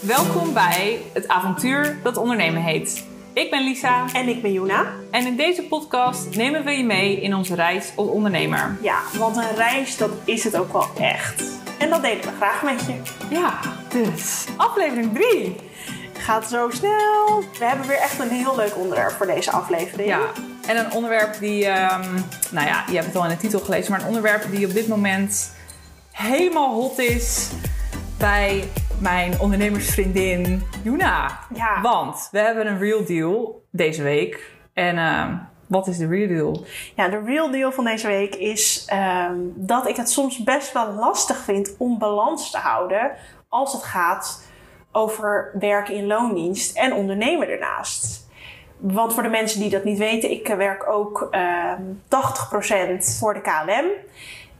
Welkom bij het avontuur dat ondernemen heet. Ik ben Lisa En ik ben Juna. en in deze podcast nemen we je mee in onze reis als ondernemer. Ja, want een reis, dat is het ook wel echt. En dat delen we graag met je. Ja, dus aflevering 3. Gaat zo snel. We hebben weer echt een heel leuk onderwerp voor deze aflevering. Ja, en een onderwerp die, ehm, nou ja, je hebt het al in de titel gelezen, maar een onderwerp die op dit moment helemaal hot is bij mijn ondernemersvriendin Juna. Ja. Want we hebben een real deal deze week. En ehm, wat is de real deal? Ja, de real deal van deze week is ehm, dat ik het soms best wel lastig vind om balans te houden als het gaat over werken in loondienst en ondernemen ernaast. Want voor de mensen die dat niet weten, ik werk ook ehm 80% voor de KLM.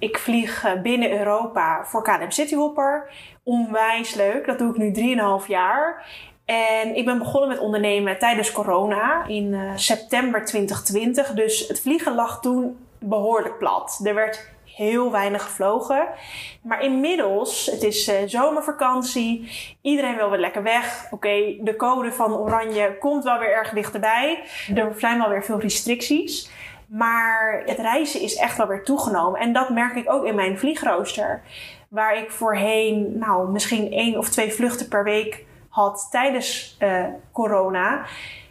Ik vlieg eh, binnen Europa voor KLM Cityhopper. Onwijs leuk, dat doe ik nu 3,5 jaar. En ik ben begonnen met ondernemen tijdens corona in eh, september 2020. Dus het vliegen lag toen behoorlijk plat. Er werd heel weinig gevlogen. Maar inmiddels, het is eh, zomervakantie. Iedereen wil weer lekker weg. Oké, de code van oranje komt wel weer erg dichterbij. Er zijn wel weer veel restricties. Maar het reizen is echt wel weer toegenomen. En dat merk ik ook in mijn vliegrooster. Waar ik voorheen, nou, misschien één of twee vluchten per week had tijdens eh, corona,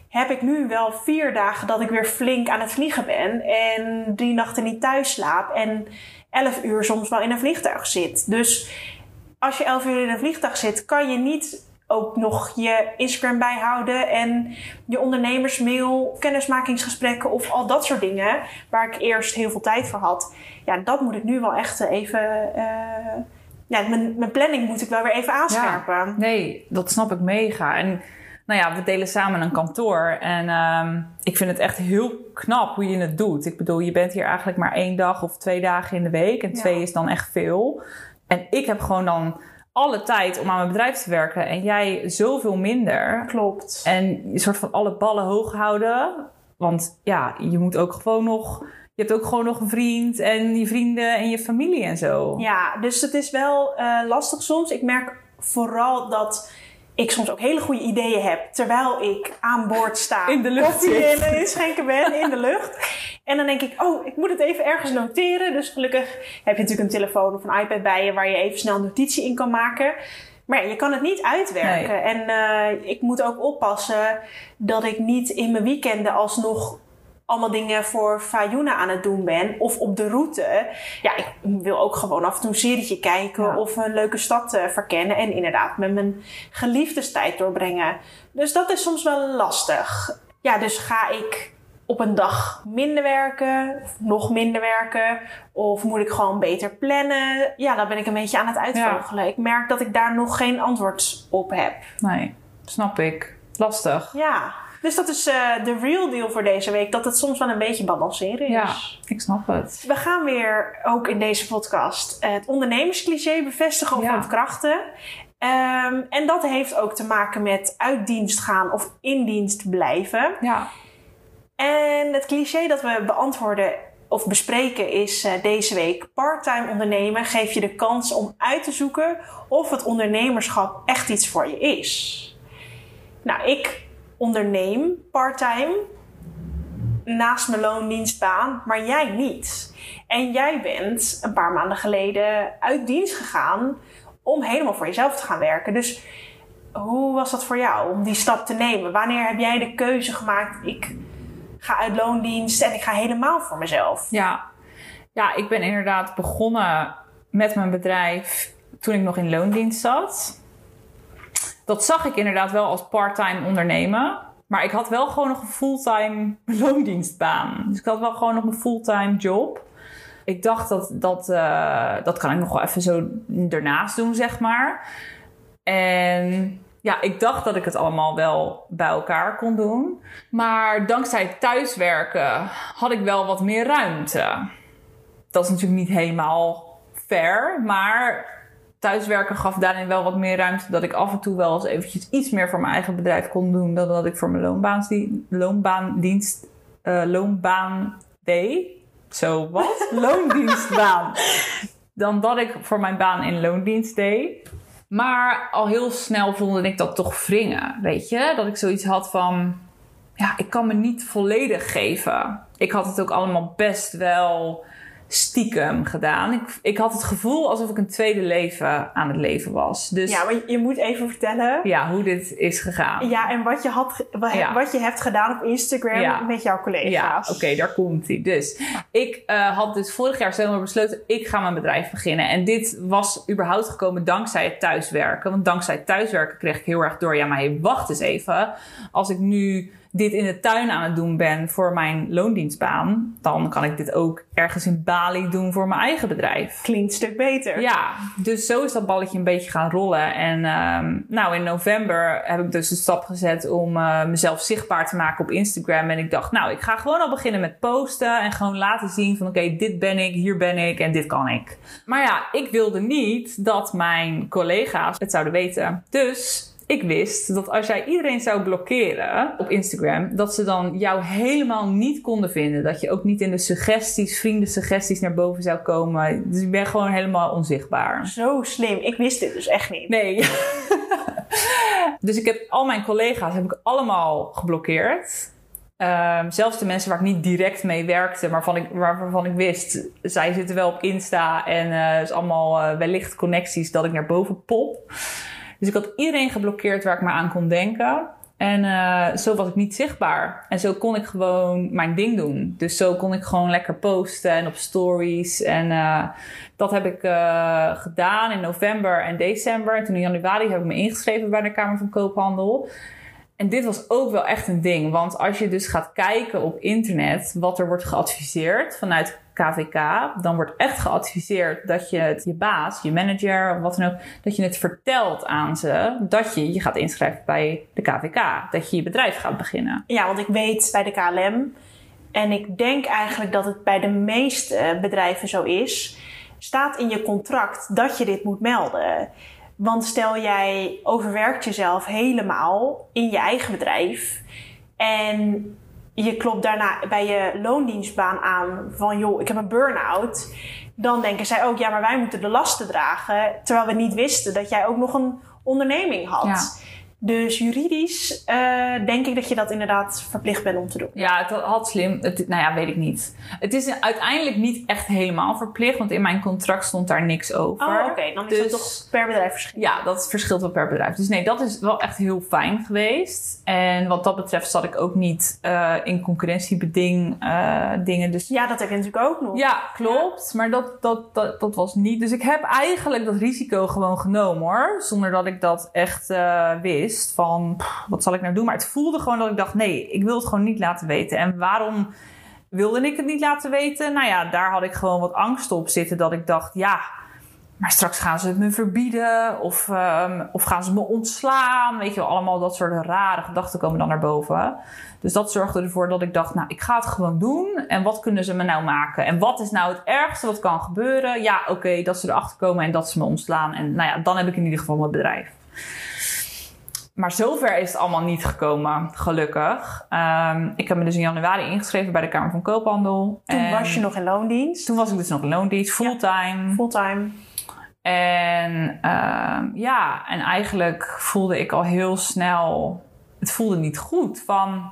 heb ik nu wel vier dagen dat ik weer flink aan het vliegen ben. En drie nachten niet thuis slaap. En elf uur soms wel in een vliegtuig zit. Dus als je elf uur in een vliegtuig zit, kan je niet ook nog je Instagram bijhouden en je ondernemersmail, kennismakingsgesprekken of al dat soort dingen waar ik eerst heel veel tijd voor had. Ja, dat moet ik nu wel echt even. eh, ja, mijn, mijn planning moet ik wel weer even aanscherpen. Nee, dat snap ik mega. En nou ja, we delen samen een kantoor. En ehm, ik vind het echt heel knap hoe je het doet. Ik bedoel, je bent hier eigenlijk maar één dag of twee dagen in de week. En Ja. twee is dan echt veel. En ik heb gewoon dan alle tijd om aan mijn bedrijf te werken. En jij zoveel minder. Klopt. En je soort van alle ballen hoog houden. Want ja, je moet ook gewoon nog... Je hebt ook gewoon nog een vriend en je vrienden en je familie en zo. Ja, dus het is wel eh, lastig soms. Ik merk vooral dat ik soms ook hele goede ideeën heb terwijl ik aan boord sta. In de lucht Koffie in- inschenken ben in de lucht. En dan denk ik, oh, ik moet het even ergens noteren. Dus gelukkig heb je natuurlijk een telefoon of een iPad bij je waar je even snel een notitie in kan maken. Maar ja, je kan het niet uitwerken. En eh, ik moet ook oppassen dat ik niet in mijn weekenden alsnog allemaal dingen voor Fayuna aan het doen ben. Of op de route. Ja, ik wil ook gewoon af en toe een serietje kijken. Ja. Of een leuke stad eh, verkennen. En inderdaad met mijn geliefdes tijd doorbrengen. Dus dat is soms wel lastig. Ja, dus ga ik op een dag minder werken. Of nog minder werken. Of moet ik gewoon beter plannen. Ja, dan ben ik een beetje aan het uitvogelen. Ik merk dat ik daar nog geen antwoord op heb. Nee, snap ik. Lastig. Ja, dus dat is eh, de real deal voor deze week. Dat het soms wel een beetje balanceren is. Ja, ik snap het. We gaan weer ook in deze podcast het ondernemerscliché bevestigen of Ja. ontkrachten. Ehm, en dat heeft ook te maken met uit dienst gaan of in dienst blijven. Ja, En het cliché dat we beantwoorden of bespreken is eh, deze week: parttime ondernemen geeft je de kans om uit te zoeken of het ondernemerschap echt iets voor je is. Nou, ik onderneem parttime naast mijn loondienstbaan, maar jij niet. En jij bent een paar maanden geleden uit dienst gegaan om helemaal voor jezelf te gaan werken. Dus hoe was dat voor jou om die stap te nemen? Wanneer heb jij de keuze gemaakt? Ik ga uit loondienst en ik ga helemaal voor mezelf. ja. ja, ik ben inderdaad begonnen met mijn bedrijf toen ik nog in loondienst zat. Dat zag ik inderdaad wel als parttime ondernemen. Maar ik had wel gewoon nog een fulltime loondienstbaan. Dus ik had wel gewoon nog een fulltime job. Ik dacht dat dat, eh, dat kan ik nog wel even zo ernaast doen, zeg maar. En ja, ik dacht dat ik het allemaal wel bij elkaar kon doen. Maar dankzij thuiswerken had ik wel wat meer ruimte. Dat is natuurlijk niet helemaal fair, maar thuiswerken gaf daarin wel wat meer ruimte dat ik af en toe wel eens eventjes iets meer voor mijn eigen bedrijf kon doen dan dat ik voor mijn loonbaansdien- loonbaandienst, eh, loonbaan deed. Zo, wat? Loondienstbaan. Dan dat ik voor mijn baan in loondienst deed. Maar al heel snel voelde ik dat toch wringen, weet je? Dat ik zoiets had van, ja, ik kan me niet volledig geven. Ik had het ook allemaal best wel stiekem gedaan. Ik, ik had het gevoel alsof ik een tweede leven aan het leven was. Dus Ja, maar je moet even vertellen. ja, hoe dit is gegaan. Ja, en wat je, had, Ja. wat je hebt gedaan op Instagram Ja. met jouw Ja, collega's. oké, daar komt hij. Dus ik eh, had dus vorig jaar zomer besloten, ik ga mijn bedrijf beginnen. En dit was überhaupt gekomen dankzij het thuiswerken. Want dankzij het thuiswerken kreeg ik heel erg door, ja, maar hey, wacht eens even. Als ik nu dit in de tuin aan het doen ben voor mijn loondienstbaan, dan kan ik dit ook ergens in Bali doen voor mijn eigen bedrijf. Klinkt een stuk beter. Ja, dus zo is dat balletje een beetje gaan rollen. En ehm, nou, in november heb ik dus de stap gezet om eh, mezelf zichtbaar te maken op Instagram. En ik dacht, nou, ik ga gewoon al beginnen met posten en gewoon laten zien van oké, dit ben ik, hier ben ik en dit kan ik. Maar ja, ik wilde niet dat mijn collega's het zouden weten. Dus ik wist dat als jij iedereen zou blokkeren op Instagram, dat ze dan jou helemaal niet konden vinden. Dat je ook niet in de suggesties, vrienden suggesties naar boven zou komen. Dus ik ben gewoon helemaal onzichtbaar. Zo slim. Ik wist dit dus echt niet. Nee. dus ik heb al mijn collega's heb ik allemaal geblokkeerd. Ehm, zelfs de mensen waar ik niet direct mee werkte, maar waarvan ik, waarvan ik wist, zij zitten wel op Insta en het is allemaal eh, wellicht connecties dat ik naar boven pop. Dus ik had iedereen geblokkeerd waar ik maar aan kon denken. En eh, zo was ik niet zichtbaar. En zo kon ik gewoon mijn ding doen. Dus zo kon ik gewoon lekker posten en op stories. En eh, dat heb ik eh, gedaan in november en december. En toen in januari heb ik me ingeschreven bij de Kamer van Koophandel. En dit was ook wel echt een ding. Want als je dus gaat kijken op internet wat er wordt geadviseerd vanuit KVK, dan wordt echt geadviseerd dat je het je baas, je manager of wat dan ook, dat je het vertelt aan ze dat je je gaat inschrijven bij de KVK. Dat je je bedrijf gaat beginnen. Ja, want ik weet bij de KLM, en ik denk eigenlijk dat het bij de meeste bedrijven zo is, staat in je contract dat je dit moet melden. Want stel jij overwerkt jezelf helemaal in je eigen bedrijf en je klopt daarna bij je loondienstbaan aan van joh, ik heb een burn-out. Dan denken zij ook, ja, maar wij moeten de lasten dragen. Terwijl we niet wisten dat jij ook nog een onderneming had. Dus juridisch eh, denk ik dat je dat inderdaad verplicht bent om te doen. Ja, het had slim. Het, nou ja, weet ik niet. Het is uiteindelijk niet echt helemaal verplicht, want in mijn contract stond daar niks over. Oh, oké. Dan is Dus- dat toch per bedrijf verschillend. Ja, dat verschilt wel per bedrijf. Dus nee, dat is wel echt heel fijn geweest. En wat dat betreft zat ik ook niet eh, in concurrentiebeding eh, dingen. Dus Ja, dat heb je natuurlijk ook nog. ja, klopt. Maar dat, dat, dat, dat was niet. Dus ik heb eigenlijk dat risico gewoon genomen hoor. Zonder dat ik dat echt eh, Van wat zal ik nou doen? Maar het voelde gewoon dat ik dacht: nee, ik wil het gewoon niet laten weten. En waarom wilde ik het niet laten weten? Nou ja, daar had ik gewoon wat angst op zitten. Dat ik dacht: ja. Maar straks gaan ze het me verbieden of, ehm, of gaan ze me ontslaan. Weet je wel, allemaal dat soort rare gedachten komen dan naar boven. Dus dat zorgde ervoor dat ik dacht, nou, ik ga het gewoon doen. En wat kunnen ze me nou maken? En wat is nou het ergste wat kan gebeuren? Ja, oké, dat ze erachter komen en dat ze me ontslaan. En nou ja, dan heb ik in ieder geval mijn bedrijf. Maar zover is het allemaal niet gekomen, gelukkig. Ehm, ik heb me dus in januari ingeschreven bij de Kamer van Koophandel. Toen En was je nog in loondienst. Toen was ik dus nog in loondienst, fulltime. Fulltime. En ehm, ja, en eigenlijk voelde ik al heel snel, het voelde niet goed. Van,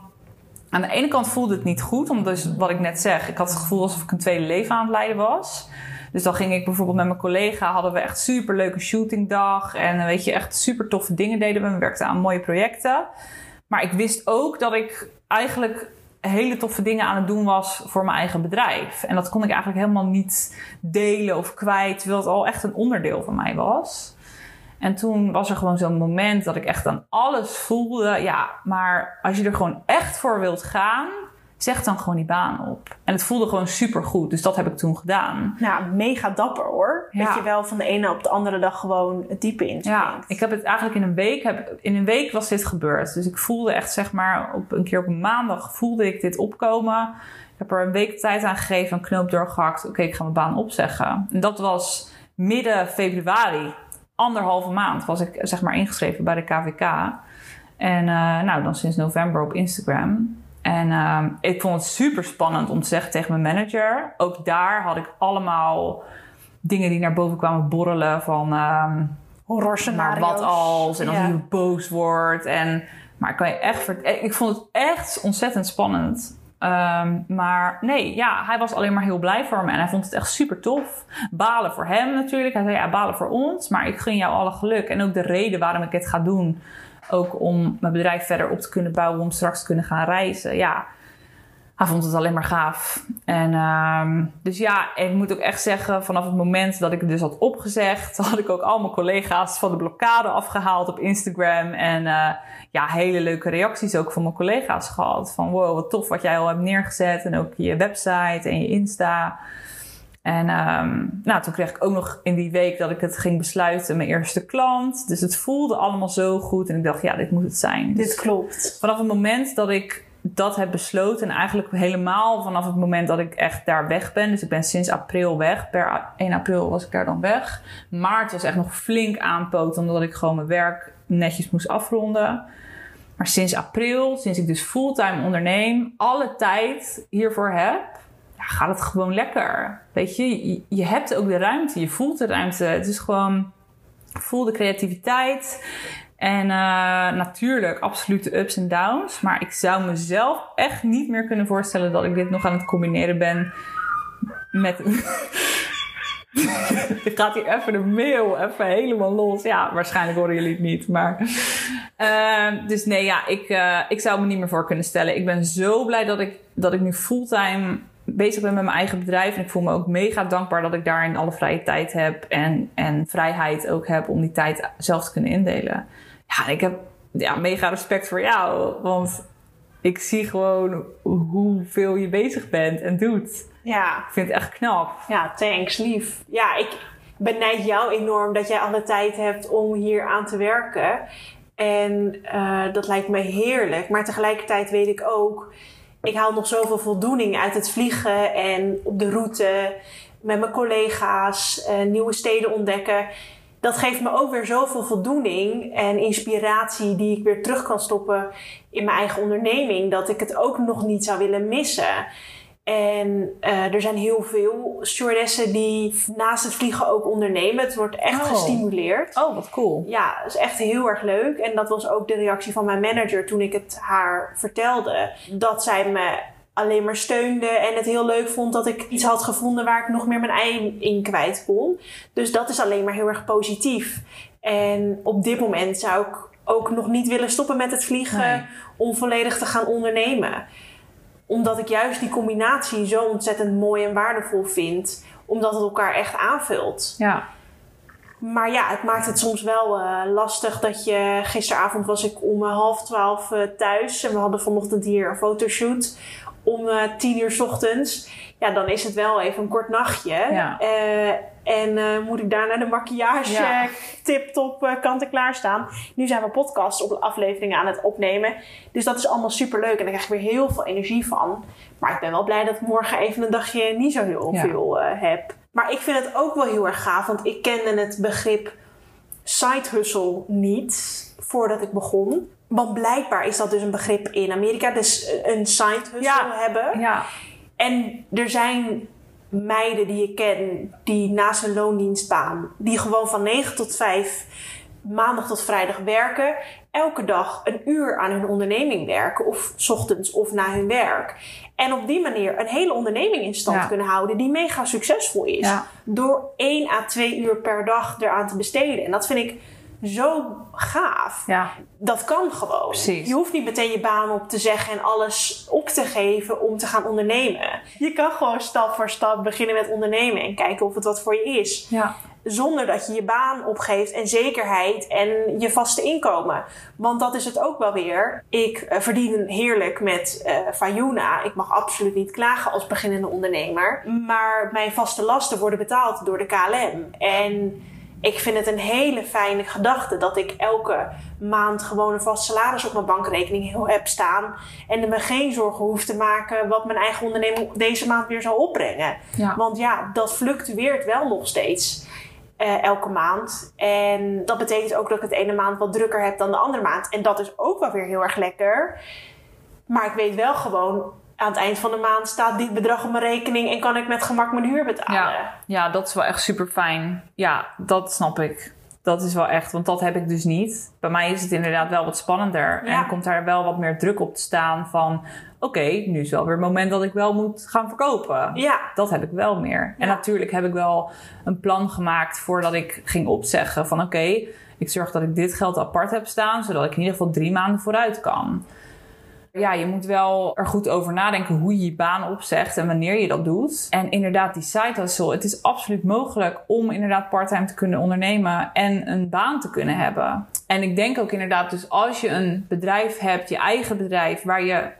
aan de ene kant voelde het niet goed, omdat dus wat ik net zeg, ik had het gevoel alsof ik een tweede leven aan het leiden was. Dus dan ging ik bijvoorbeeld met mijn collega, hadden we echt super leuke shootingdag. En weet je, echt super toffe dingen deden we. We werkten aan mooie projecten. Maar ik wist ook dat ik eigenlijk hele toffe dingen aan het doen was voor mijn eigen bedrijf. En dat kon ik eigenlijk helemaal niet delen of kwijt, terwijl het al echt een onderdeel van mij was. En toen was er gewoon zo'n moment dat ik echt aan alles voelde. Ja, maar als je er gewoon echt voor wilt gaan, zeg dan gewoon die baan op. En het voelde gewoon super goed. Dus dat heb ik toen gedaan. Nou, mega dapper hoor. Ja. Dat je wel van de ene op de andere dag gewoon het diepe in Ja, ik heb het eigenlijk in een week, heb, in een week was dit gebeurd. Dus ik voelde echt, zeg maar, op een keer op een maandag voelde ik dit opkomen. Ik heb er een week tijd aan gegeven, een knoop doorgehakt. Oké, ik ga mijn baan opzeggen. En dat was midden februari. Anderhalve maand was ik, zeg maar, ingeschreven bij de KVK. En eh, nou, dan sinds november op Instagram. En ehm, ik vond het super spannend om te zeggen tegen mijn manager. Ook daar had ik allemaal dingen die naar boven kwamen borrelen van... horror maar wat als? En als Ja. hij boos wordt. En, maar ik kan je echt eh, Ik vond het echt ontzettend spannend. Ehm, maar nee, ja, hij was alleen maar heel blij voor me. En hij vond het echt super tof. Balen voor hem natuurlijk. Hij zei, ja, balen voor ons. Maar ik gun jou alle geluk. En ook de reden waarom ik het ga doen. Ook om mijn bedrijf verder op te kunnen bouwen. Om straks te kunnen gaan reizen. Ja, hij vond het alleen maar gaaf. En ehm, dus ja, ik moet ook echt zeggen, vanaf het moment dat ik het dus had opgezegd, had ik ook al mijn collega's van de blokkade afgehaald op Instagram. En eh, ja, hele leuke reacties ook van mijn collega's gehad. Van wow, wat tof wat jij al hebt neergezet. En ook je website en je Insta. En ehm, nou, toen kreeg ik ook nog in die week dat ik het ging besluiten, mijn eerste klant. Dus het voelde allemaal zo goed. En ik dacht, ja, dit moet het zijn. Dus Dit klopt. vanaf het moment dat ik dat heb besloten en eigenlijk helemaal vanaf het moment dat ik echt daar weg ben. Dus ik ben sinds april weg. Per 1 april was ik daar dan weg. Maart was echt nog flink aanpoot omdat ik gewoon mijn werk netjes moest afronden. Maar sinds april, sinds ik dus fulltime onderneem, alle tijd hiervoor heb, gaat het gewoon lekker. Weet je, je, hebt ook de ruimte, je voelt de ruimte. Het is gewoon, voel de creativiteit. En eh, natuurlijk, absoluut de ups en downs. Maar ik zou mezelf echt niet meer kunnen voorstellen dat ik dit nog aan het combineren ben met. Ik gaat hier even de mail even helemaal los. Ja, waarschijnlijk horen jullie het niet. Maar. Ehm, dus nee, ja, ik, eh, ik zou me niet meer voor kunnen stellen. Ik ben zo blij dat ik, dat ik nu fulltime bezig ben met mijn eigen bedrijf. En ik voel me ook mega dankbaar dat ik daarin alle vrije tijd heb. En, en vrijheid ook heb om die tijd zelf te kunnen indelen. Ja, ik heb ja, mega respect voor jou. Want ik zie gewoon hoeveel je bezig bent en doet. Ja, Ik vind het echt knap. ja, thanks, lief. Ja, ik benijd jou enorm dat jij alle tijd hebt om hier aan te werken. En eh, dat lijkt me heerlijk. Maar tegelijkertijd weet ik ook, ik haal nog zoveel voldoening uit het vliegen en op de route met mijn collega's, eh, nieuwe steden ontdekken. Dat geeft me ook weer zoveel voldoening en inspiratie die ik weer terug kan stoppen in mijn eigen onderneming, dat ik het ook nog niet zou willen missen. En eh, er zijn heel veel stewardessen die naast het vliegen ook ondernemen. Het wordt echt Oh. gestimuleerd. Oh, wat cool. Ja, dat is echt heel erg leuk. En dat was ook de reactie van mijn manager toen ik het haar vertelde. Dat zij me alleen maar steunde en het heel leuk vond dat ik iets had gevonden waar ik nog meer mijn ei in kwijt kon. Dus dat is alleen maar heel erg positief. En op dit moment zou ik ook nog niet willen stoppen met het vliegen Nee. om volledig te gaan ondernemen. Omdat ik juist die combinatie zo ontzettend mooi en waardevol vind. Omdat het elkaar echt aanvult. Ja. Maar ja, het maakt het soms wel eh, lastig dat je... Gisteravond was ik om eh, half twaalf eh, thuis. En we hadden vanochtend hier een fotoshoot om tien uur 's ochtends. Ja, dan is het wel even een kort nachtje. Ja. En eh, moet ik daarna de maquillage Ja. eh, tip-top eh, kant en klaar staan. Nu zijn we podcast op afleveringen aan het opnemen. Dus dat is allemaal super leuk. En daar krijg ik weer heel veel energie van. Maar ik ben wel blij dat ik morgen even een dagje niet zo heel Ja. veel heb. Maar ik vind het ook wel heel erg gaaf. Want ik kende het begrip side hustle niet voordat ik begon. Want blijkbaar is dat dus een begrip in Amerika. Dus een side hustle Ja. hebben. Ja. En er zijn meiden die ik ken die naast een loondienstbaan, die gewoon van 9 tot 5 maandag tot vrijdag werken, elke dag een uur aan hun onderneming werken, of 's ochtends of na hun werk. En op die manier een hele onderneming in stand Ja. kunnen houden die mega succesvol is. Ja. Door 1 à 2 uur per dag eraan te besteden. En dat vind ik zo gaaf. Ja. Dat kan gewoon. Precies. Je hoeft niet meteen je baan op te zeggen en alles op te geven om te gaan ondernemen. Je kan gewoon stap voor stap beginnen met ondernemen en kijken of het wat voor je is. Ja. Zonder dat je je baan opgeeft en zekerheid en je vaste inkomen. Want dat is het ook wel weer. Ik eh, verdien heerlijk met eh Fayuna. Ik mag absoluut niet klagen als beginnende ondernemer. Maar mijn vaste lasten worden betaald door de KLM. En ik vind het een hele fijne gedachte dat ik elke maand gewoon een vast salaris op mijn bankrekening heb staan. En me geen zorgen hoef te maken wat mijn eigen onderneming deze maand weer zal opbrengen. Ja. Want ja, dat fluctueert wel nog steeds. eh, elke maand. En dat betekent ook dat ik het ene maand wat drukker heb dan de andere maand. En dat is ook wel weer heel erg lekker. Maar ik weet wel gewoon, aan het eind van de maand staat dit bedrag op mijn rekening en kan ik met gemak mijn huur betalen. Ja. ja, dat is wel echt super fijn. Ja, dat snap ik. Dat is wel echt, want dat heb ik dus niet. Bij mij is het inderdaad wel wat spannender. Ja. En komt daar wel wat meer druk op te staan van... Oké, nu is wel weer het moment dat ik wel moet gaan verkopen. Ja, Dat heb ik wel meer. En natuurlijk heb ik wel een plan gemaakt voordat ik ging opzeggen van oké, ik zorg dat ik dit geld apart heb staan, zodat ik in ieder geval drie maanden vooruit kan. Ja, je moet wel er goed over nadenken hoe je je baan opzegt en wanneer je dat doet. En inderdaad, die side hustle. Het is absoluut mogelijk om inderdaad parttime te kunnen ondernemen en een baan te kunnen hebben. En ik denk ook inderdaad, dus als je een bedrijf hebt, je eigen bedrijf, waar je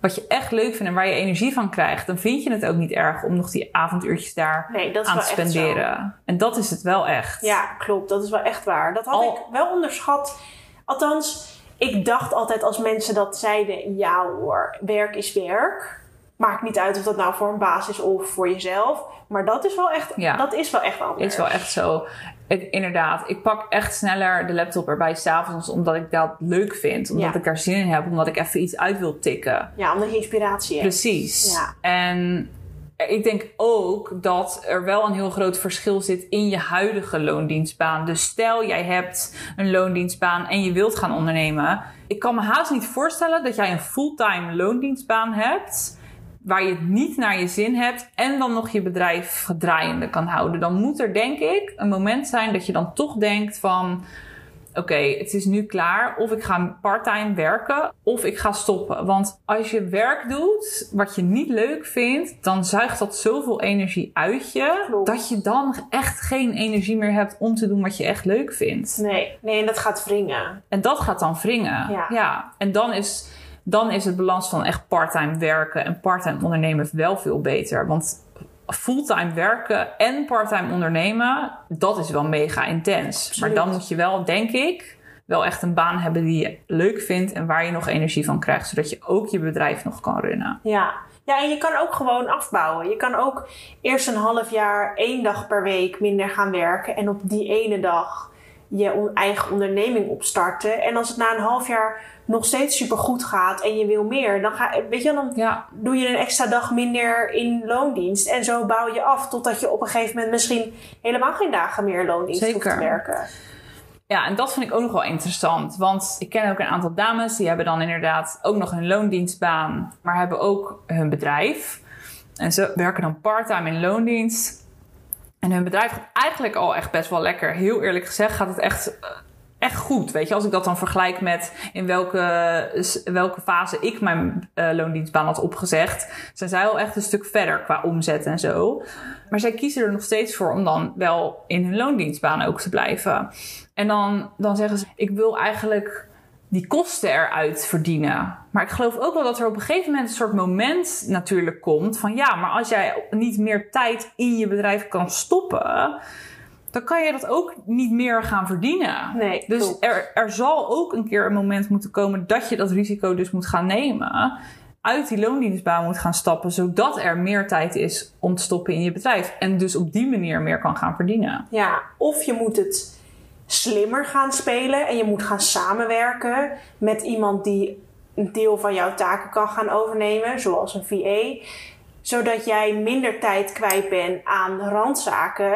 wat je echt leuk vindt en waar je energie van krijgt, dan vind je het ook niet erg om nog die avonduurtjes daar nee, aan te spenderen. En dat is het wel echt. Ja, klopt. Dat is wel echt waar. Dat had Al- ik wel onderschat. Althans, ik dacht altijd als mensen dat zeiden: ja hoor, werk is werk. Maakt niet uit of dat nou voor een baas is of voor jezelf. Maar dat is wel echt, Ja. dat is wel echt anders. Is wel echt zo. Ik, inderdaad, ik pak echt sneller de laptop erbij s'avonds omdat ik dat leuk vind. Omdat Ja. ik daar zin in heb. Omdat ik even iets uit wil tikken. Ja, omdat je inspiratie hebt. Precies. Ja. En ik denk ook dat er wel een heel groot verschil zit in je huidige loondienstbaan. Dus stel jij hebt een loondienstbaan en je wilt gaan ondernemen. Ik kan me haast niet voorstellen dat jij een fulltime loondienstbaan hebt. Waar je het niet naar je zin hebt en dan nog je bedrijf draaiende kan houden. Dan moet er denk ik een moment zijn dat je dan toch denkt van oké, het is nu klaar. Of ik ga parttime werken, of ik ga stoppen. Want als je werk doet wat je niet leuk vindt, dan zuigt dat zoveel energie uit je. Klopt. Dat je dan echt geen energie meer hebt om te doen wat je echt leuk vindt. Nee, nee, en dat gaat wringen. En dat gaat dan wringen. Ja. En dan is, dan is het balans van echt parttime werken en parttime ondernemen wel veel beter. Want fulltime werken en parttime ondernemen, dat is wel mega intens. Absoluut. Maar dan moet je wel, denk ik, wel echt een baan hebben die je leuk vindt en waar je nog energie van krijgt, zodat je ook je bedrijf nog kan runnen. Ja. Ja, en je kan ook gewoon afbouwen. Je kan ook eerst een half jaar, één dag per week minder gaan werken. En op die ene dag je eigen onderneming opstarten. En als het na een half jaar nog steeds super goed gaat en je wil meer, dan, ga, weet je, dan Ja, doe je een extra dag minder in loondienst. En zo bouw je af totdat je op een gegeven moment misschien helemaal geen dagen meer in loondienst hoeft Zeker. te werken. Ja, en dat vind ik ook nog wel interessant. Want ik ken ook een aantal dames die hebben dan inderdaad ook nog een loondienstbaan, maar hebben ook hun bedrijf. En ze werken dan parttime in loondienst. En hun bedrijf gaat eigenlijk al echt best wel lekker. Heel eerlijk gezegd gaat het echt, eh, echt goed. Weet je, als ik dat dan vergelijk met in welke, welke fase ik mijn eh, loondienstbaan had opgezegd, zijn zij al echt een stuk verder qua omzet en zo. Maar zij kiezen er nog steeds voor om dan wel in hun loondienstbaan ook te blijven. En dan, dan zeggen ze: Ik wil eigenlijk die kosten eruit verdienen. Maar ik geloof ook wel dat er op een gegeven moment een soort moment natuurlijk komt van ja, maar als jij niet meer tijd in je bedrijf kan stoppen, dan kan je dat ook niet meer gaan verdienen. Nee, Dus klopt. er, er zal ook een keer een moment moeten komen dat je dat risico dus moet gaan nemen. Uit die loondienstbaan moet gaan stappen, zodat er meer tijd is om te stoppen in je bedrijf. En dus op die manier meer kan gaan verdienen. Ja, of je moet het slimmer gaan spelen en je moet gaan samenwerken met iemand die een deel van jouw taken kan gaan overnemen, zoals een VA, zodat jij minder tijd kwijt bent aan randzaken,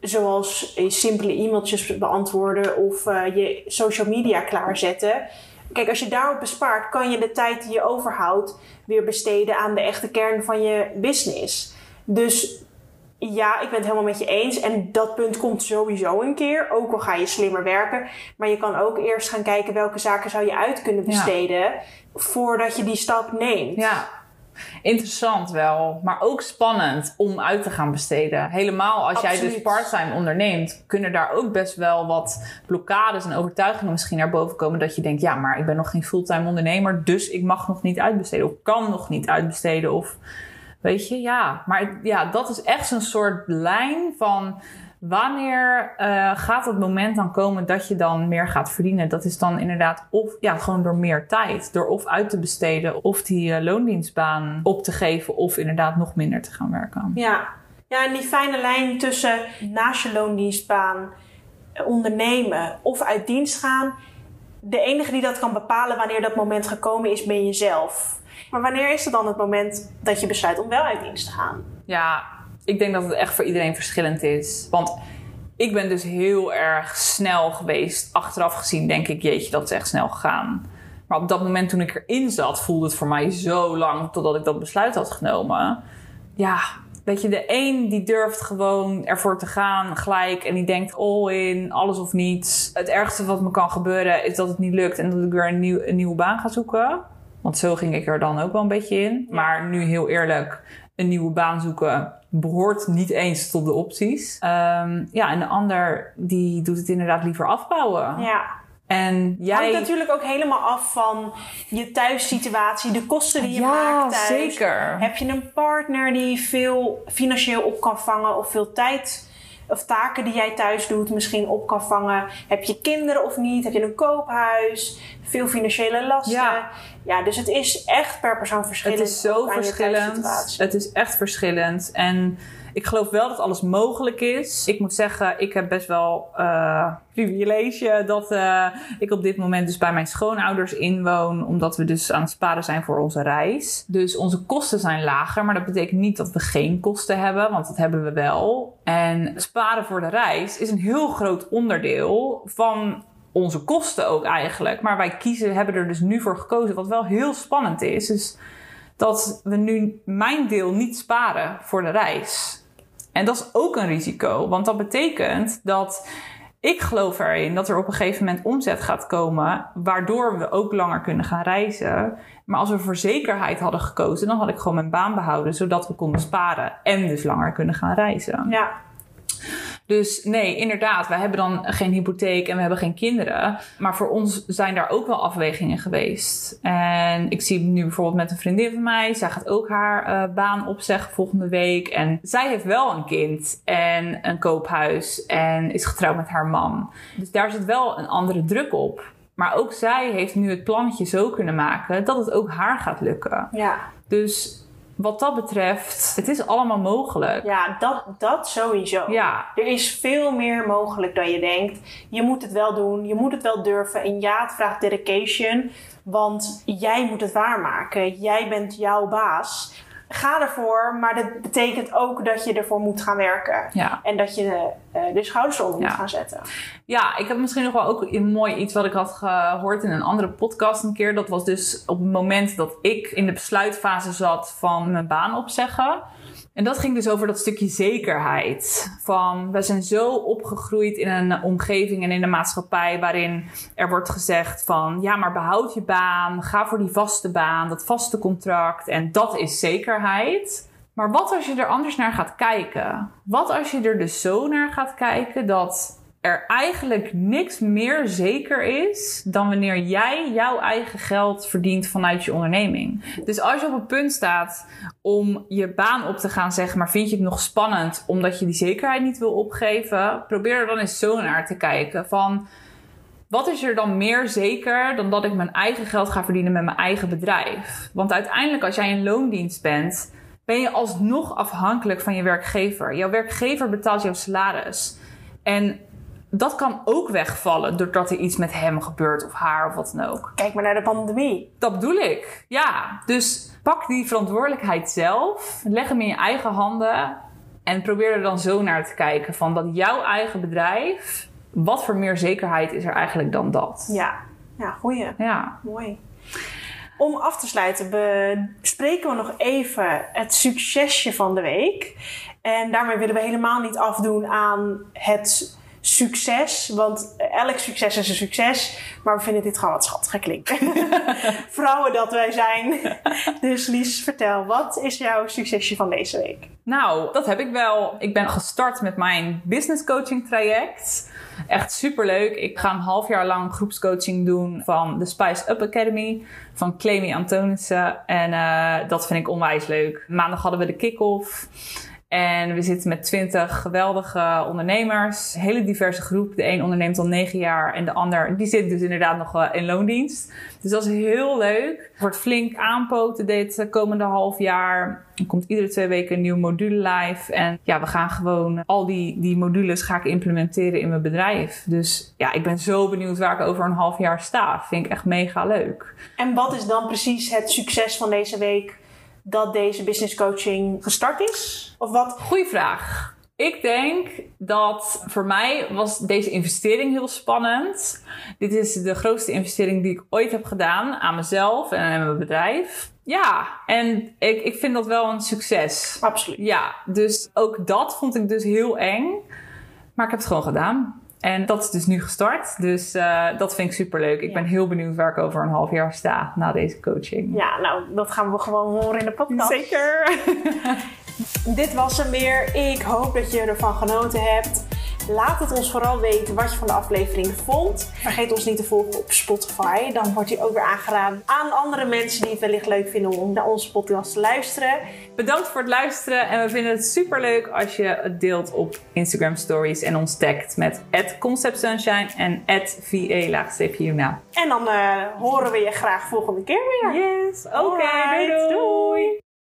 zoals eh, simpele e-mailtjes beantwoorden of eh, je social media klaarzetten. Kijk, als je daarop bespaart, kan je de tijd die je overhoudt weer besteden aan de echte kern van je business. Dus ja, ik ben het helemaal met je eens. En dat punt komt sowieso een keer. Ook al ga je slimmer werken. Maar je kan ook eerst gaan kijken welke zaken zou je uit kunnen Ja. besteden. Voordat je die stap neemt. Ja, interessant wel, maar ook spannend om uit te gaan besteden. Helemaal als jij dus parttime onderneemt, kunnen daar ook best wel wat blokkades en overtuigingen misschien naar boven komen. Dat je denkt, ja, maar ik ben nog geen fulltime ondernemer, dus ik mag nog niet uitbesteden of kan nog niet uitbesteden. Of weet je, ja. Maar ja, dat is echt zo'n soort lijn van wanneer eh, gaat het moment dan komen dat je dan meer gaat verdienen? Dat is dan inderdaad of ja, gewoon door meer tijd. Door of uit te besteden of die eh, loondienstbaan op te geven of inderdaad nog minder te gaan werken. Ja. ja, en die fijne lijn tussen naast je loondienstbaan eh, ondernemen of uit dienst gaan. De enige die dat kan bepalen wanneer dat moment gekomen is, ben jezelf. Maar wanneer is het dan het moment dat je besluit om wel uit dienst te gaan? Ja, ik denk dat het echt voor iedereen verschillend is. Want ik ben dus heel erg snel geweest. Achteraf gezien denk ik, jeetje, dat is echt snel gegaan. Maar op dat moment toen ik erin zat, voelde het voor mij zo lang totdat ik dat besluit had genomen. Ja, weet je, de een die durft gewoon ervoor te gaan gelijk en die denkt all in, alles of niets. Het ergste wat me kan gebeuren is dat het niet lukt en dat ik weer een, een nieuwe baan ga zoeken. Want zo ging ik er dan ook wel een beetje in. Maar nu heel eerlijk, een nieuwe baan zoeken behoort niet eens tot de opties. Ehm, ja, en de ander die doet het inderdaad liever afbouwen. Ja. En jij... Hangt natuurlijk ook helemaal af van je thuissituatie, de kosten die je Ja, maakt thuis. zeker. Heb je een partner die veel financieel op kan vangen of veel tijd of taken die jij thuis doet misschien op kan vangen? Heb je kinderen of niet? Heb je een koophuis? Veel financiële lasten? Ja. Ja, dus het is echt per persoon verschillend. Het is zo verschillend. Het is echt verschillend. En ik geloof wel dat alles mogelijk is. Ik moet zeggen, ik heb best wel eh privilege dat eh, ik op dit moment dus bij mijn schoonouders inwoon. Omdat we dus aan het sparen zijn voor onze reis. Dus onze kosten zijn lager. Maar dat betekent niet dat we geen kosten hebben. Want dat hebben we wel. En sparen voor de reis is een heel groot onderdeel van onze kosten ook eigenlijk. Maar wij kiezen, hebben er dus nu voor gekozen. Wat wel heel spannend is. Dus dat we nu mijn deel niet sparen voor de reis. En dat is ook een risico, want dat betekent dat ik geloof erin dat er op een gegeven moment omzet gaat komen, waardoor we ook langer kunnen gaan reizen. Maar als we voor zekerheid hadden gekozen, dan had ik gewoon mijn baan behouden, zodat we konden sparen en dus langer kunnen gaan reizen. Ja, Dus nee, inderdaad, wij hebben dan geen hypotheek en we hebben geen kinderen. Maar voor ons zijn daar ook wel afwegingen geweest. En ik zie nu bijvoorbeeld met een vriendin van mij. Zij gaat ook haar eh, baan opzeggen volgende week. En zij heeft wel een kind en een koophuis en is getrouwd met haar man. Dus daar zit wel een andere druk op. Maar ook zij heeft nu het plannetje zo kunnen maken dat het ook haar gaat lukken. ja. Dus wat dat betreft, het is allemaal mogelijk. ja dat, dat sowieso. Ja, Er is veel meer mogelijk dan je denkt. Je moet het wel doen, je moet het wel durven. En ja, het vraagt dedication, want jij moet het waarmaken. Jij bent jouw baas. Ga ervoor, maar dat betekent ook dat je ervoor moet gaan werken. ja. En dat je eh, de schouders onder Ja. moet gaan zetten. Ja, ik heb misschien nog wel ook een mooi iets wat ik had gehoord in een andere podcast een keer. Dat was dus op het moment dat ik in de besluitfase zat van mijn baan opzeggen. En dat ging dus over dat stukje zekerheid. Van, we zijn zo opgegroeid in een omgeving en in een maatschappij waarin er wordt gezegd van, ja, maar behoud je baan, ga voor die vaste baan, dat vaste contract en dat is zekerheid. Maar wat als je er anders naar gaat kijken? Wat als je er dus zo naar gaat kijken dat er eigenlijk niks meer zeker is dan wanneer jij jouw eigen geld verdient vanuit je onderneming. Dus als je op het punt staat om je baan op te gaan zeggen, maar vind je het nog spannend omdat je die zekerheid niet wil opgeven, probeer er dan eens zo naar te kijken van wat is er dan meer zeker dan dat ik mijn eigen geld ga verdienen met mijn eigen bedrijf? Want uiteindelijk als jij in loondienst bent, ben je alsnog afhankelijk van je werkgever. Jouw werkgever betaalt jouw salaris. En dat kan ook wegvallen doordat er iets met hem gebeurt of haar of wat dan ook. Kijk maar naar de pandemie. Dat bedoel ik. Ja, dus pak die verantwoordelijkheid zelf. Leg hem in je eigen handen. En probeer er dan zo naar te kijken van dat jouw eigen bedrijf... Wat voor meer zekerheid is er eigenlijk dan dat? Ja, ja goeie. Ja. Mooi. Om af te sluiten bespreken we nog even het succesje van de week. En daarmee willen we helemaal niet afdoen aan het succes. Want elk succes is een succes. Maar we vinden dit gewoon wat schattig klinken. Vrouwen dat wij zijn. Dus Lies, vertel, wat is jouw succesje van deze week? Nou, dat heb ik wel. Ik ben gestart met mijn business coaching traject. Echt superleuk. Ik ga een half jaar lang groepscoaching doen van de Spice Up Academy van Clemy Antonissen. En eh, dat vind ik onwijs leuk. Maandag hadden we de kick-off. En we zitten met twintig geweldige ondernemers. Hele diverse groep. De een onderneemt al negen jaar en de ander die zit dus inderdaad nog eh, in loondienst. Dus dat is heel leuk. Wordt flink aanpoten dit eh, komende half jaar. Er komt iedere twee weken een nieuwe module live. En ja, we gaan gewoon al die, die modules ga ik implementeren in mijn bedrijf. Dus ja, ik ben zo benieuwd waar ik over een half jaar sta. Vind ik echt mega leuk. En wat is dan precies het succes van deze week dat deze business coaching gestart is? Of wat? Goeie vraag. Ik denk dat voor mij was deze investering heel spannend. Dit is de grootste investering die ik ooit heb gedaan aan mezelf en aan mijn bedrijf. Ja, en ik, ik vind dat wel een succes. Absoluut. Ja, dus ook dat vond ik dus heel eng. Maar ik heb het gewoon gedaan. En dat is dus nu gestart. Dus uh, dat vind ik superleuk. Ik Ja. ben heel benieuwd waar ik over een half jaar sta na deze coaching. Ja, nou, dat gaan we gewoon horen in de podcast. Zeker. Dit was hem weer. Ik hoop dat je ervan genoten hebt. Laat het ons vooral weten wat je van de aflevering vond. Vergeet ons niet te volgen op Spotify. Dan wordt je ook weer aangeraden aan andere mensen die het wellicht leuk vinden om naar onze podcast te luisteren. Bedankt voor het luisteren. En we vinden het superleuk als je het deelt op Instagram stories. En ons tagt met conceptsunshine en va-juna. En dan eh, horen we je graag volgende keer weer. Yes. Oké, doei. doei.